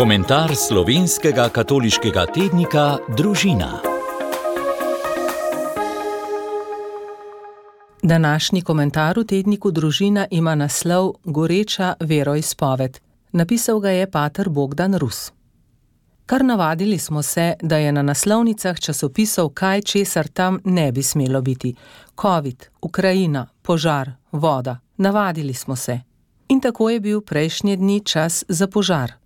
Komentar slovenskega katoliškega tednika Družina. Današnji komentar v tedniku Družina ima naslov Goreča veroizpoved. Napisal ga je pater Bogdan Rus. Kar navadili smo se, da je na naslovnicah časopisov kaj, česar tam ne bi smelo biti: COVID, Ukrajina, požar, voda. Navadili smo se. In tako je bil prejšnji dni čas za požar.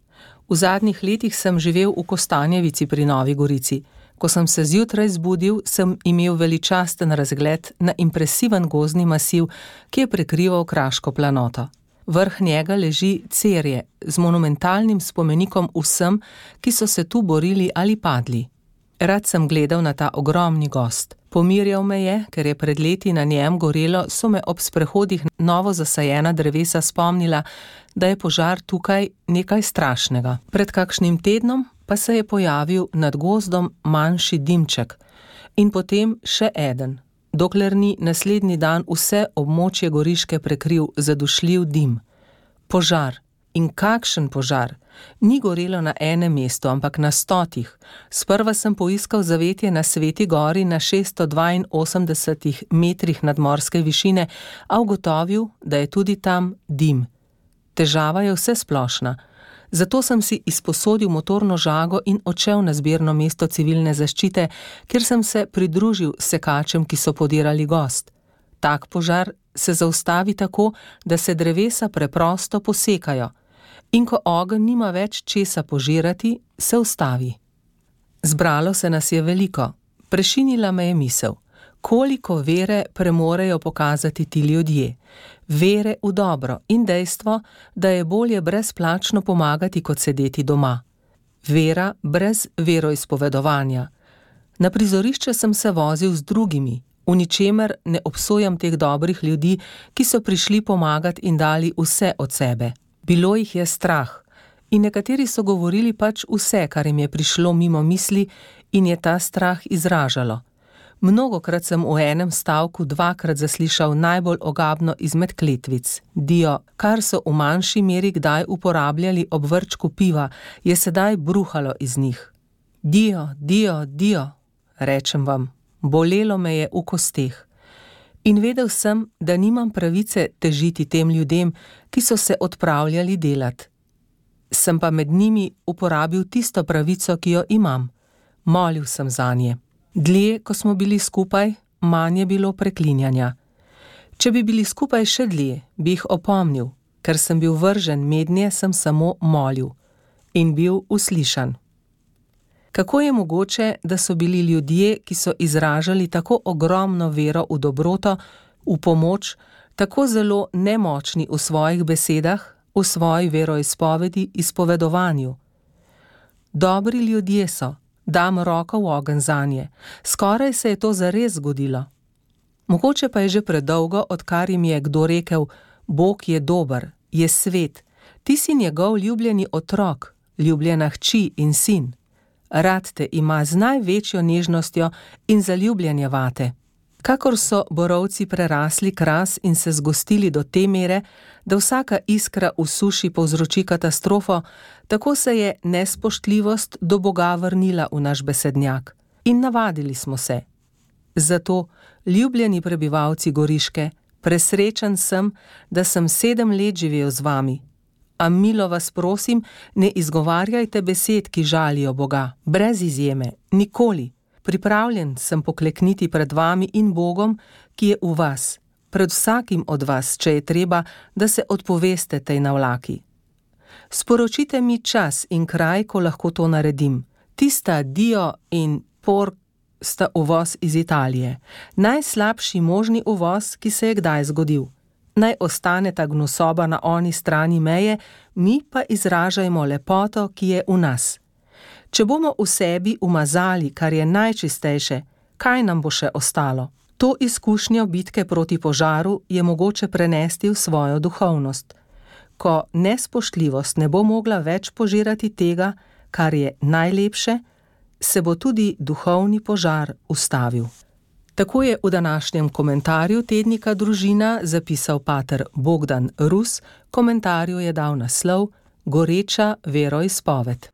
V zadnjih letih sem živel v Kostanjevici pri Novi Gorici. Ko sem se zjutraj zbudil, sem imel veličasten razgled na impresiven gozni masiv, ki je prekrival Kraško planoto. Vrh njega leži Cerje z monumentalnim spomenikom vsem, ki so se tu borili ali padli. Rad sem gledal na ta ogromni gost. Pomirjal me je, ker je pred leti na njem gorelo, so me ob sprehodih novo zasajena drevesa spomnila, da je požar tukaj nekaj strašnega. Pred kakšnim tednom pa se je pojavil nad gozdom manjši dimček in potem še eden, dokler ni naslednji dan vse območje goriške prekril zadušljiv dim. Požar. In kakšen požar! Ni gorelo na enem mestu, ampak na stotih. Sprva sem poiskal zavetje na Sveti gori na 682 metrih nadmorske višine, a ugotovil, da je tudi tam dim. Težava je vse splošna. Zato sem si izposodil motorno žago in odšel na zbirno mesto civilne zaščite, kjer sem se pridružil sekačem, ki so podirali gost. Tak požar se zaustavi tako, da se drevesa preprosto posekajo, in ko ogenj nima več česa požirati, se ustavi. Zbralo se nas je veliko, prešinila me je misel koliko vere premorejo pokazati ti ljudje. Vere v dobro in dejstvo, da je bolje brezplačno pomagati, kot sedeti doma. Vera brez veroizpovedovanja. Na prizorišče sem se vozil z drugimi, v ničemer ne obsojam teh dobrih ljudi, ki so prišli pomagati in dali vse od sebe. Bilo jih je strah. In nekateri so govorili pač vse, kar jim je prišlo mimo misli, in je ta strah izražalo. Mnogokrat sem v enem stavku dvakrat zaslišal najbolj ogabno izmed kletvic: Dio, kar so v manjši meri kdaj uporabljali ob vrčku piva, je sedaj bruhalo iz njih. Dio, dio, dio, rečem vam, bolelo me je v kosteh. In vedel sem, da nimam pravice težiti tem ljudem, ki so se odpravljali delat. Sem pa med njimi uporabil tisto pravico, ki jo imam. Molil sem za nje. Dlje, ko smo bili skupaj, manj je bilo preklinjanja. Če bi bili skupaj še dlje, bi jih opomnil, ker sem bil vržen mednje, sem samo molil in bil uslišan. Kako je mogoče, da so bili ljudje, ki so izražali tako ogromno vero v dobroto, v pomoč, tako zelo nemočni v svojih besedah, v svoji veroizpovedi, izpovedovanju? Dobri ljudje so dam roko v ogen za nje. Skoraj se je to zares zgodilo. Mogoče pa je že predolgo, odkar jim je kdo rekel: Bog je dober, je svet, ti si njegov ljubljeni otrok, ljubljena hči in sin. Rad te ima z največjo nežnostjo in zaljubljenje vate kakor so borovci prerasli kras in se zgostili do te mere, da vsaka iskra v suši povzroči katastrofo, tako se je nespoštljivost do Boga vrnila v naš besednjak in navadili smo se. Zato, ljubljeni prebivalci Goriške, presrečen sem, da sem sedem let živel z vami. A milo vas prosim, ne izgovarjajte besed, ki žalijo Boga, brez izjeme, nikoli pripravljen sem poklekniti pred vami in Bogom, ki je v vas, pred vsakim od vas, če je treba, da se odpoveste tej navlaki. Sporočite mi čas in kraj, ko lahko to naredim. Tista Dio in Por sta uvoz iz Italije, najslabši možni uvoz, ki se je kdaj zgodil. Naj ostane ta gnusoba na oni strani meje, mi pa izražajmo lepoto, ki je v nas. Če bomo v sebi umazali, kar je najčistejše, kaj nam bo še ostalo? To izkušnjo bitke proti požaru je mogoče prenesti v svojo duhovnost. Ko nespoštljivost ne bo mogla več požirati tega, kar je najlepše, se bo tudi duhovni požar ustavil. Tako je v današnjem komentarju tednika Družina zapisal pater Bogdan Rus, komentarju je dal naslov Goreča veroizpoved.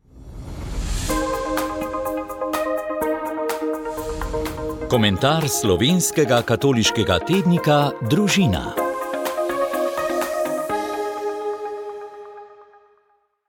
Komentar slovenskega katoliškega tednika Družina.